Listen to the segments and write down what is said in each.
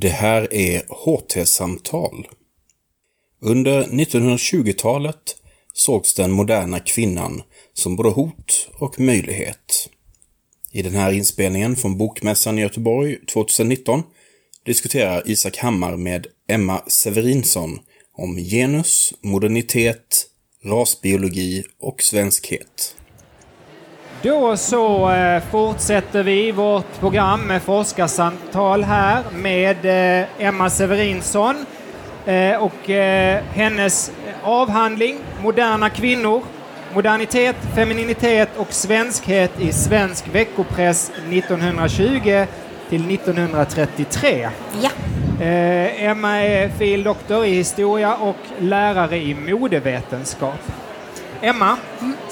Det här är HT-samtal. Under 1920-talet sågs den moderna kvinnan som både hot och möjlighet. I den här inspelningen från Bokmässan i Göteborg 2019 diskuterar Isak Hammar med Emma Severinsson om genus, modernitet, rasbiologi och svenskhet. Då så eh, fortsätter vi vårt program med forskarsamtal här med eh, Emma Severinsson eh, och hennes avhandling Moderna kvinnor, modernitet, femininitet och svenskhet i svensk veckopress 1920 till 1933. Ja. Emma är fil. doktor i historia och lärare i modevetenskap. Emma,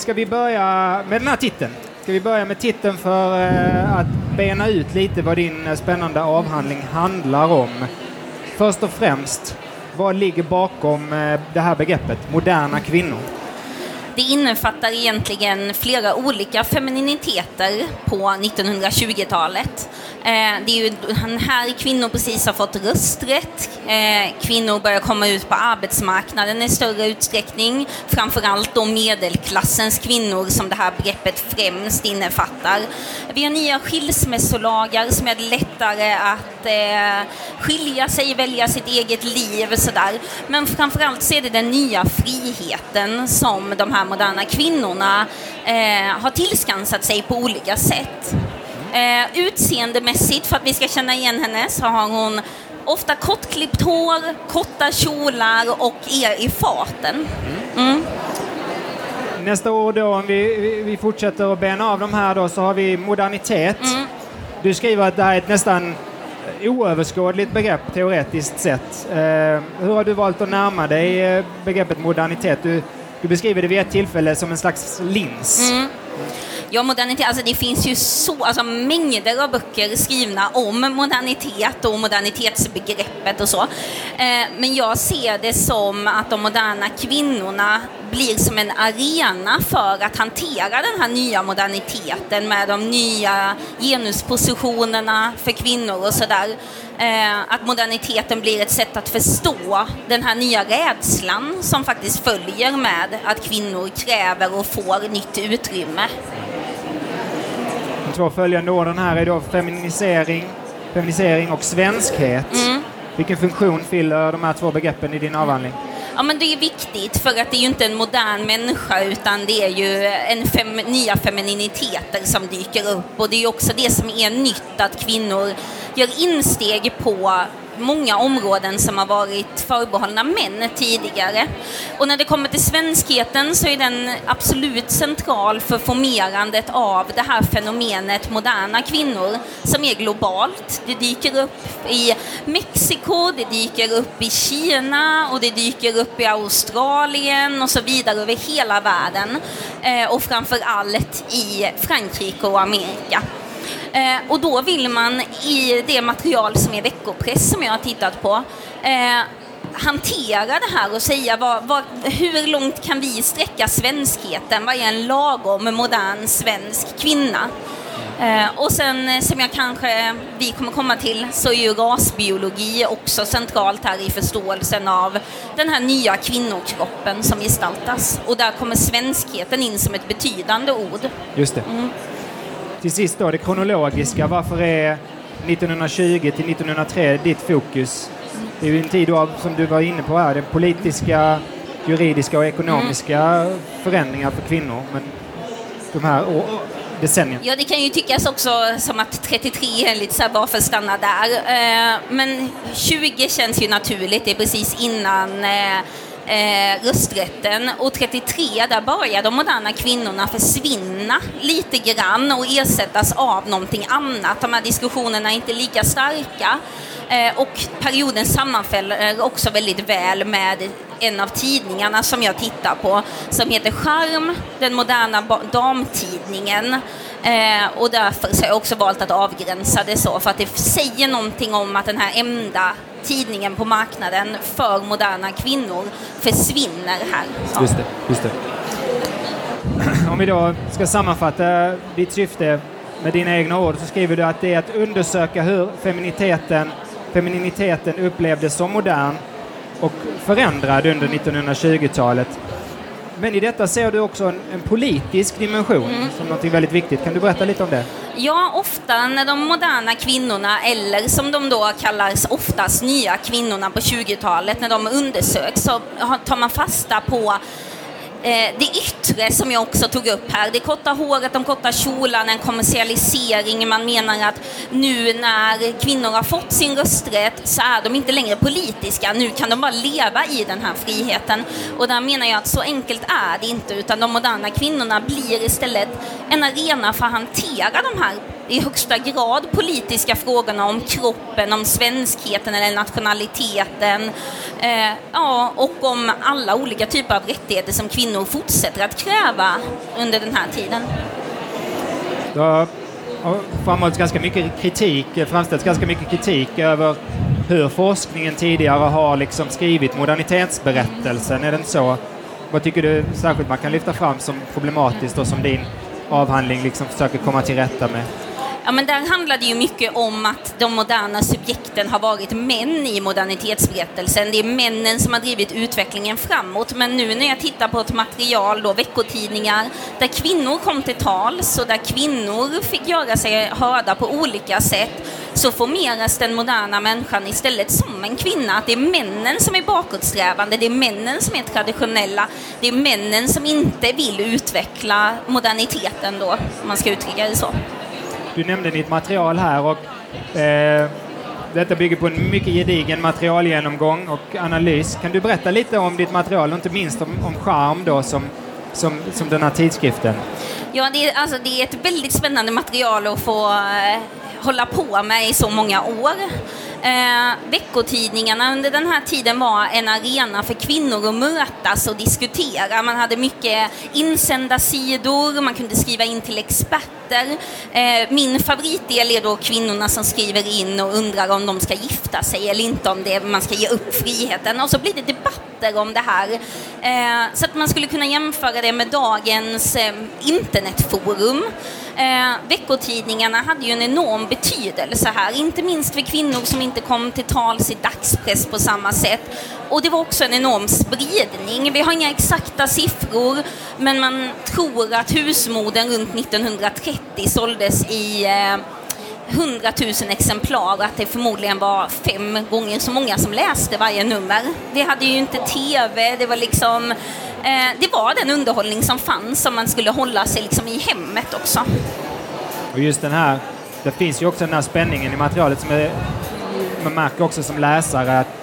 ska vi börja med den här titeln? Ska vi börja med titeln för eh, att bena ut lite vad din eh, spännande avhandling handlar om? Först och främst, vad ligger bakom eh, det här begreppet moderna kvinnor? Det innefattar egentligen flera olika femininiteter på 1920-talet. Eh, det är ju här kvinnor precis har fått rösträtt. Eh, kvinnor börjar komma ut på arbetsmarknaden i större utsträckning. Framförallt då medelklassens kvinnor som det här begreppet främst innefattar. Vi har nya skilsmässolagar som gör det lättare att eh, skilja sig, välja sitt eget liv och sådär. Men framförallt så är det den nya friheten som de här moderna kvinnorna har tillskansat sig på olika sätt. Eh, utseendemässigt, för att vi ska känna igen henne, så har hon ofta kortklippt hår, korta kjolar och är i farten. Mm. Nästa år då, om vi, vi fortsätter att bena av de här då, så har vi modernitet. Mm. Du skriver att det här är ett nästan oöverskådligt begrepp teoretiskt sett. Eh, hur har du valt att närma dig eh, begreppet modernitet? Du, du beskriver det vid ett tillfälle som en slags lins. Mm. Ja, modernitet, alltså det finns ju så, alltså mängder av böcker skrivna om modernitet och modernitetsbegreppet och så. Eh, men jag ser det som att de moderna kvinnorna blir som en arena för att hantera den här nya moderniteten med de nya genuspositionerna för kvinnor och sådär. Eh, att moderniteten blir ett sätt att förstå den här nya rädslan som faktiskt följer med att kvinnor kräver och får nytt utrymme två följande orden här är då feminisering, feminisering och svenskhet. Mm. Vilken funktion fyller de här två begreppen i din avhandling? Ja, men det är viktigt för att det är ju inte en modern människa utan det är ju en fem, nya femininiteter som dyker upp. Och det är också det som är nytt att kvinnor gör insteg på många områden som har varit förbehållna män tidigare. Och när det kommer till svenskheten så är den absolut central för formerandet av det här fenomenet moderna kvinnor som är globalt. Det dyker upp i Mexiko, det dyker upp i Kina och det dyker upp i Australien och så vidare över hela världen. Eh, och framför allt i Frankrike och Amerika. Eh, och då vill man i det material som är veckopress som jag har tittat på eh, hantera det här och säga vad, vad, hur långt kan vi sträcka svenskheten? Vad är en lagom modern svensk kvinna? Eh, och sen eh, som jag kanske vi kommer komma till så är ju rasbiologi också centralt här i förståelsen av den här nya kvinnokroppen som gestaltas. Och där kommer svenskheten in som ett betydande ord. Just det. Mm till sist då, det kronologiska. Varför är 1920 till 1903 ditt fokus? Det är ju en tid då, som du var inne på här, det politiska, juridiska och ekonomiska mm. förändringar för kvinnor. Men de här decennierna. Ja, det kan ju tyckas också som att 33 är lite så här, varför stanna där? Eh, men 20 känns ju naturligt, det är precis innan eh, eh, rösträtten och 33 där börjar de moderna kvinnorna försvinna lite grann och ersättas av någonting annat. De här diskussionerna är inte lika starka. Eh, och perioden sammanfaller eh, också väldigt väl med en av tidningarna som jag tittar på som heter Charm, den moderna damtidningen. Eh, och därför så har jag också valt att avgränsa det så för att det säger någonting om att den här enda tidningen på marknaden för moderna kvinnor försvinner här. Så. Just det, just det. Om vi då ska sammanfatta ditt syfte med dina egna ord så skriver du att det är att undersöka hur feminiteten femininiteten upplevdes som modern och förändrad under 1920-talet. Men i detta ser du också en, en politisk dimension Mm. som något väldigt viktigt. Kan du berätta lite om det? Ja, ofta när de moderna kvinnorna, eller som de då kallas oftast nya kvinnorna på 20-talet, när de undersöks så tar man fasta på Eh, det yttre som jag också tog upp här. Det korta håret, de korta kjolarna, en kommersialisering. Man menar att nu när kvinnor har fått sin rösträtt så är de inte längre politiska. Nu kan de bara leva i den här friheten. Och där menar jag att så enkelt är det inte, utan de moderna kvinnorna blir istället en arena för att hantera de här i högsta grad politiska frågorna om kroppen, om svenskheten eller nationaliteten. Eh, ja, och om alla olika typer av rättigheter som kvinnor fortsätter att kräva under den här tiden. Det har framhållits ganska mycket kritik, framställts ganska mycket kritik över hur forskningen tidigare har liksom skrivit modernitetsberättelsen. Är det inte så? Vad tycker du särskilt man kan lyfta fram som problematiskt och som din avhandling liksom försöker komma till rätta med? Ja, men där handlar det ju mycket om att de moderna subjekten har varit män i modernitetsberättelsen. Det är männen som har drivit utvecklingen framåt. Men nu när jag tittar på ett material, då, veckotidningar, där kvinnor kom till tals och där kvinnor fick göra sig hörda på olika sätt, så formeras den moderna människan istället som en kvinna. Att det är männen som är bakåtsträvande, det är männen som är traditionella, det är männen som inte vill utveckla moderniteten då, om man ska uttrycka det så. Du nämnde ditt material här och eh, detta bygger på en mycket gedigen materialgenomgång och analys. Kan du berätta lite om ditt material och inte minst om, om charm då som, som, som den här tidskriften? Ja, det är, alltså, det är ett väldigt spännande material att få eh, hålla på med i så många år. Eh, veckotidningarna under den här tiden var en arena för kvinnor att mötas och diskutera. Man hade mycket insändarsidor, man kunde skriva in till experter. Eh, min favoritdel är då kvinnorna som skriver in och undrar om de ska gifta sig eller inte, om det, man ska ge upp friheten. Och så blir det debatter om det här. Eh, så att man skulle kunna jämföra det med dagens eh, internetforum. Eh, veckotidningarna hade ju en enorm betydelse här, inte minst för kvinnor som inte kom till tals i dagspress på samma sätt. Och det var också en enorm spridning. Vi har inga exakta siffror, men man tror att husmodern runt 1930 såldes i eh, 100 000 exemplar och att det förmodligen var fem gånger så många som läste varje nummer. Vi hade ju inte TV, det var liksom eh, det var den underhållning som fanns om man skulle hålla sig liksom i hemmet också. Och just den här, det finns ju också den här spänningen i materialet som är, man märker också som läsare att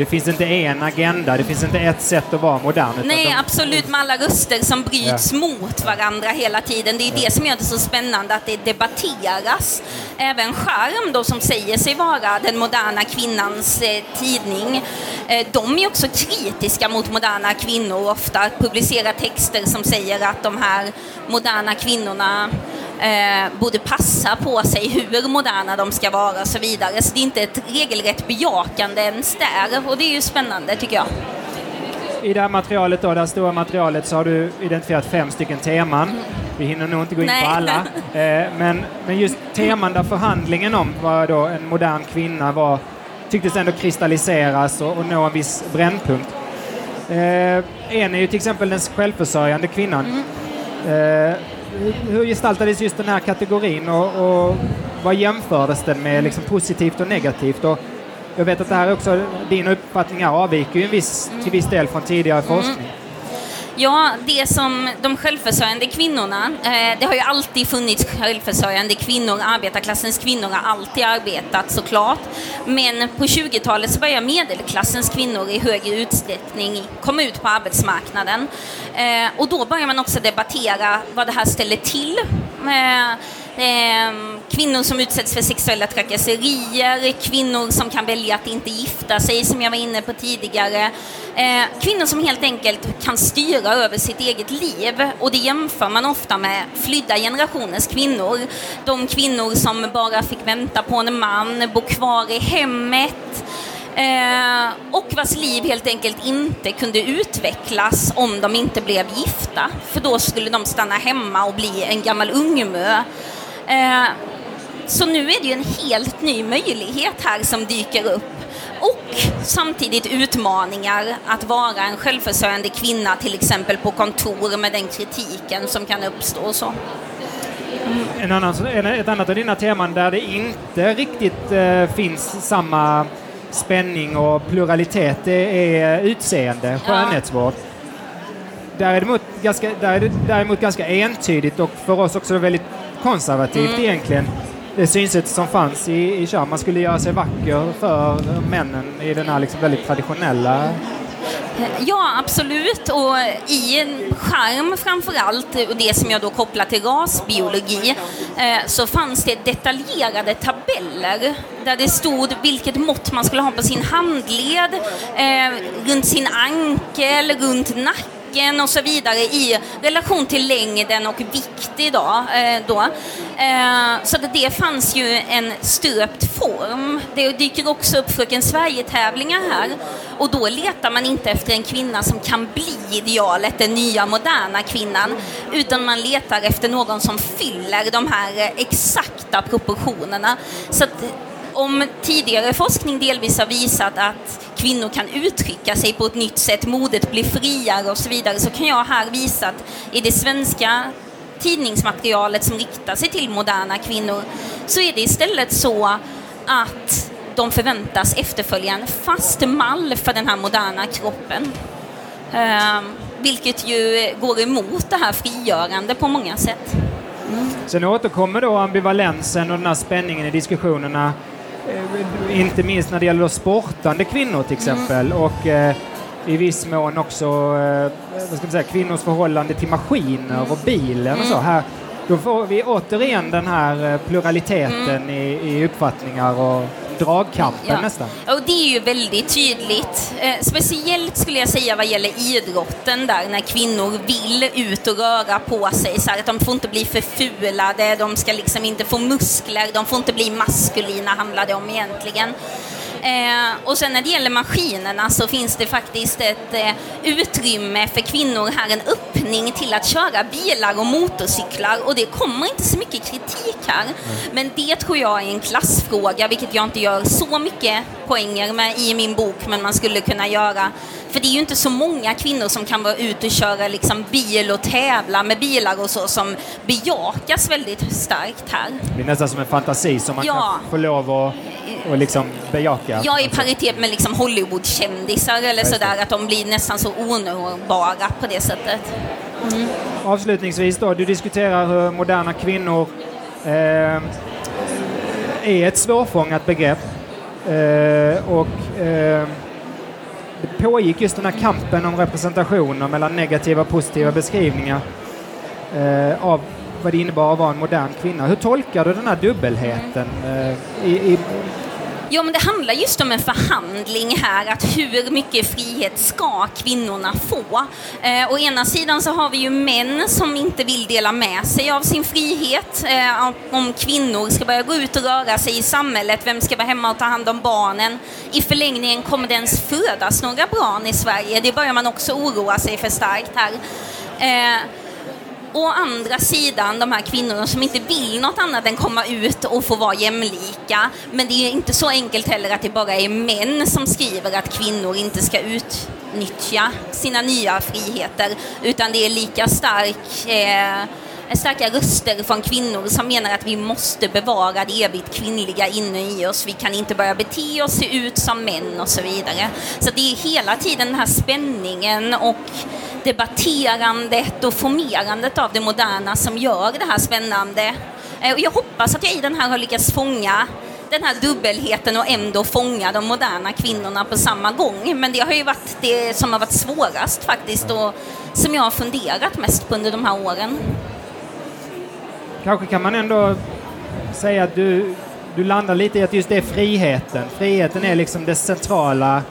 det finns inte en agenda, det finns inte ett sätt att vara modern. Nej, de- absolut med alla röster som bryts mot varandra hela tiden. Det är det som gör det så spännande att det debatteras. Även Charm då som säger sig vara den moderna kvinnans eh, tidning, eh, de är också kritiska mot moderna kvinnor ofta, publicerar texter som säger att de här moderna kvinnorna eh, borde passa på sig hur moderna de ska vara och så vidare. Så det är inte ett regelrätt bejakande ens där och det är ju spännande tycker jag. I det här materialet då, det här stora materialet, så har du identifierat fem stycken teman. Vi hinner nog inte gå in Nej. på alla. Eh, men, men just teman där förhandlingen om vad då en modern kvinna var tycktes ändå kristalliseras och, och nå en viss brännpunkt. Eh, en är ju till exempel den självförsörjande kvinnan. Eh, hur- gestaltades just den här kategorin och, och vad jämfördes den med liksom positivt och negativt? Och jag vet att det här också, din uppfattning avviker ju en viss, till viss del från tidigare forskning. Ja, det som de självförsörjande kvinnorna, eh, det har ju alltid funnits självförsörjande kvinnor, arbetarklassens kvinnor har alltid arbetat såklart. Men på 20-talet så började medelklassens kvinnor i högre utsträckning komma ut på arbetsmarknaden. Eh, och då börjar man också debattera vad det här ställer till. Eh, Ehm, kvinnor som utsätts för sexuella trakasserier, kvinnor som kan välja att inte gifta sig, som jag var inne på tidigare. Ehm, kvinnor som helt enkelt kan styra över sitt eget liv och det jämför man ofta med flydda generationers kvinnor. De kvinnor som bara fick vänta på en man, bo kvar i hemmet, eh, och vars liv helt enkelt inte kunde utvecklas om de inte blev gifta. För då skulle de stanna hemma och bli en gammal ungmö. Eh, så nu är det ju en helt ny möjlighet här som dyker upp och samtidigt utmaningar att vara en självförsörjande kvinna till exempel på kontor med den kritiken som kan uppstå och så. En annan, ett annat av dina teman där det inte riktigt eh, finns samma spänning och pluralitet det är utseende, skönhetsvård. Ja. Där är, det ganska, där är det däremot ganska entydigt och för oss också väldigt konservativt mm. egentligen det synsätt som fanns i, i kör. Man skulle göra sig vacker för männen i den här liksom väldigt traditionella Ja, absolut. Och i en skärm framför allt, och det som jag då kopplar till rasbiologi, eh, så fanns det detaljerade tabeller där det stod vilket mått man skulle ha på sin handled, eh, runt sin ankel, runt nacken nacken och så vidare i relation till längden och vikt idag. Eh, då. Eh, så det fanns ju en stöpt form. Det dyker också upp Fröken Sverige-tävlingar här och då letar man inte efter en kvinna som kan bli idealet, den nya moderna kvinnan, utan man letar efter någon som fyller de här eh, exakta proportionerna. Så att om tidigare forskning delvis har visat att kvinnor kan uttrycka sig på ett nytt sätt, modet blir friare och så vidare, så kan jag här visa att i det svenska tidningsmaterialet som riktar sig till moderna kvinnor så är det istället så att de förväntas efterfölja en fast mall för den här moderna kroppen. Eh, vilket ju går emot det här frigörande på många sätt. Mm. Sen återkommer då ambivalensen och den här spänningen i diskussionerna inte minst när det gäller sportande kvinnor till exempel mm. och eh, i viss mån också eh, vad ska man säga, kvinnors förhållande till maskiner och bilen mm. och så. Mm. Här, då får vi återigen den här pluraliteten mm. i, i uppfattningar och dragkampen ja. nästan. Och det är ju väldigt tydligt. Eh, speciellt skulle jag säga vad gäller idrotten där när kvinnor vill ut och röra på sig. Så att de får inte bli för fulade, de ska liksom inte få muskler, de får inte bli maskulina handlar det om egentligen. Eh, och sen när det gäller maskinerna så finns det faktiskt ett eh, utrymme för kvinnor här, en öppning till att köra bilar och motorcyklar och det kommer inte så mycket kritik här. Mm. Men det tror jag är en klassfråga, vilket jag inte gör så mycket poänger med i min bok, men man skulle kunna göra. För det är ju inte så många kvinnor som kan vara ute och köra liksom bil och tävla med bilar och så som bejakas väldigt starkt här. Det är nästan som en fantasi som man ja. kan få lov att och liksom bejaka. Ja, i paritet med liksom Hollywoodkändisar eller sådär, att de blir nästan så onåbara på det sättet. Mm. Avslutningsvis då, du diskuterar hur moderna kvinnor eh, är ett svårfångat begrepp. Eh, och eh, det pågick just den här kampen om representationer mellan negativa och positiva beskrivningar eh, av vad det innebar att vara en modern kvinna. Hur tolkar du den här dubbelheten eh, i, i Ja, men det handlar just om en förhandling här, att hur mycket frihet ska kvinnorna få? Eh, å ena sidan så har vi ju män som inte vill dela med sig av sin frihet. Eh, om kvinnor ska börja gå ut och röra sig i samhället, vem ska vara hemma och ta hand om barnen? I förlängningen kommer det ens födas några barn i Sverige? Det börjar man också oroa sig för starkt här. Eh, Å andra sidan de här kvinnorna som inte vill något annat än komma ut och få vara jämlika. Men det är inte så enkelt heller att det bara är män som skriver att kvinnor inte ska utnyttja sina nya friheter. Utan det är lika stark eh, starka röster från kvinnor som menar att vi måste bevara det evigt kvinnliga inne i oss. Vi kan inte börja bete oss, se ut som män och så vidare. Så det är hela tiden den här spänningen och debatterandet och formerandet av det moderna som gör det här spännande. Eh, och jag hoppas att jag i den här har lyckats fånga den här dubbelheten och ändå fånga de moderna kvinnorna på samma gång. Men det har ju varit det som har varit svårast faktiskt och som jag har funderat mest på under de här åren. Kanske kan man ändå säga att du, du landar lite i att just det är friheten. Friheten är liksom det centrala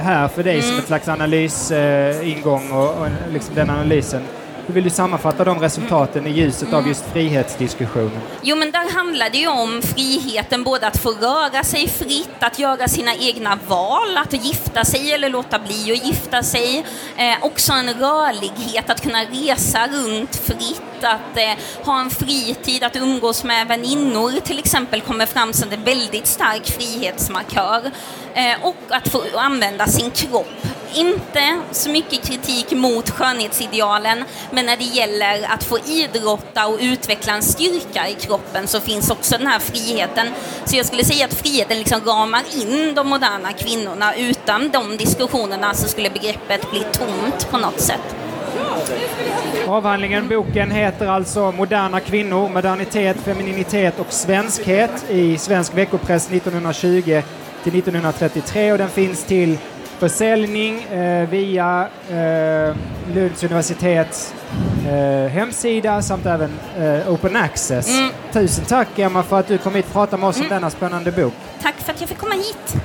här för dig mm. som ett slags analysingång och, och liksom den analysen. Hur vill du sammanfatta de resultaten i ljuset av just frihetsdiskussionen? Jo, men där handlar det ju om friheten både att få röra sig fritt, att göra sina egna val, att gifta sig eller låta bli att gifta sig. Eh, också en rörlighet, att kunna resa runt fritt, att eh, ha en fritid, att umgås med väninnor till exempel kommer fram som en väldigt stark frihetsmarkör. Eh, och att få använda sin kropp. Inte så mycket kritik mot skönhetsidealen, men när det gäller att få idrotta och utveckla en styrka i kroppen så finns också den här friheten. Så jag skulle säga att friheten liksom ramar in de moderna kvinnorna. Utan de diskussionerna så skulle begreppet bli tomt på något sätt. Avhandlingen, boken heter alltså Moderna kvinnor, modernitet, femininitet och svenskhet i Svensk veckopress 1920 till 1933 och den finns till försäljning eh, via eh, Lunds universitets eh, hemsida samt även eh, Open Access. Mm. Tusen tack Emma för att du kom hit och pratade med oss om denna spännande bok. Tack för att jag fick komma hit.